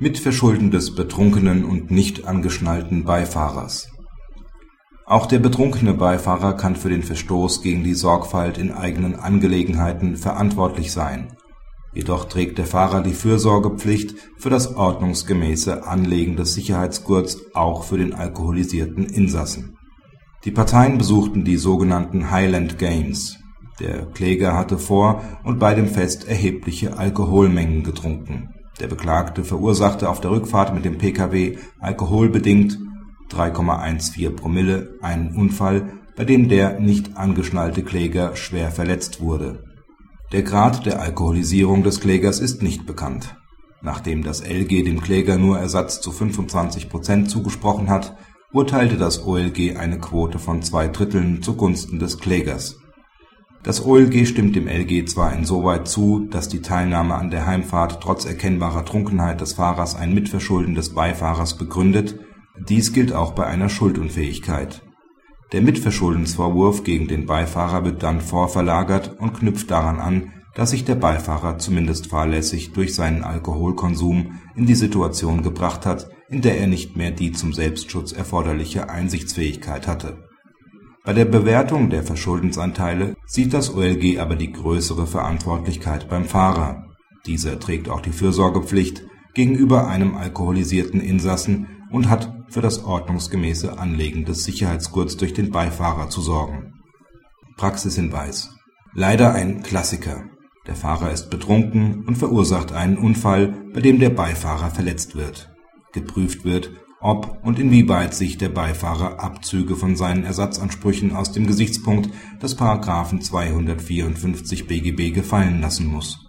Mitverschulden des betrunkenen und nicht angeschnallten Beifahrers Auch der betrunkene Beifahrer kann für den Verstoß gegen die Sorgfalt in eigenen Angelegenheiten verantwortlich sein, jedoch trägt der Fahrer die Fürsorgepflicht für das ordnungsgemäße Anlegen des Sicherheitsgurts auch für den alkoholisierten Insassen. Die Parteien besuchten die sogenannten Highland Games. Der Kläger hatte vor und bei dem Fest erhebliche Alkoholmengen getrunken. Der Beklagte verursachte auf der Rückfahrt mit dem Pkw alkoholbedingt (3,14 Promille) einen Unfall, bei dem der nicht angeschnallte Kläger schwer verletzt wurde. Der Grad der Alkoholisierung des Klägers ist nicht bekannt. Nachdem das LG dem Kläger nur Ersatz zu 25 Prozent zugesprochen hat, urteilte das OLG eine Quote von zwei Dritteln zugunsten des Klägers. Das OLG stimmt dem LG zwar insoweit zu, dass die Teilnahme an der Heimfahrt trotz erkennbarer Trunkenheit des Fahrers ein Mitverschulden des Beifahrers begründet, dies gilt auch bei einer Schuldunfähigkeit. Der Mitverschuldensvorwurf gegen den Beifahrer wird dann vorverlagert und knüpft daran an, dass sich der Beifahrer zumindest fahrlässig durch seinen Alkoholkonsum in die Situation gebracht hat, in der er nicht mehr die zum Selbstschutz erforderliche Einsichtsfähigkeit hatte. Bei der Bewertung der Verschuldensanteile sieht das OLG aber die größere Verantwortlichkeit beim Fahrer. Dieser trägt auch die Fürsorgepflicht gegenüber einem alkoholisierten Insassen und hat für das ordnungsgemäße Anlegen des Sicherheitsgurts durch den Beifahrer zu sorgen. Praxishinweis Leider ein Klassiker der Fahrer ist betrunken und verursacht einen Unfall, bei dem der Beifahrer verletzt wird. Geprüft wird, ob und inwieweit sich der Beifahrer Abzüge von seinen Ersatzansprüchen aus dem Gesichtspunkt des § 254 BGB gefallen lassen muss.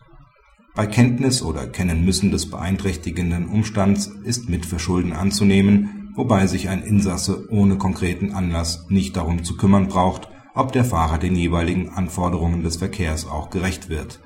Bei Kenntnis oder Kennenmüssen des beeinträchtigenden Umstands ist Mitverschulden anzunehmen, wobei sich ein Insasse ohne konkreten Anlass nicht darum zu kümmern braucht, ob der Fahrer den jeweiligen Anforderungen des Verkehrs auch gerecht wird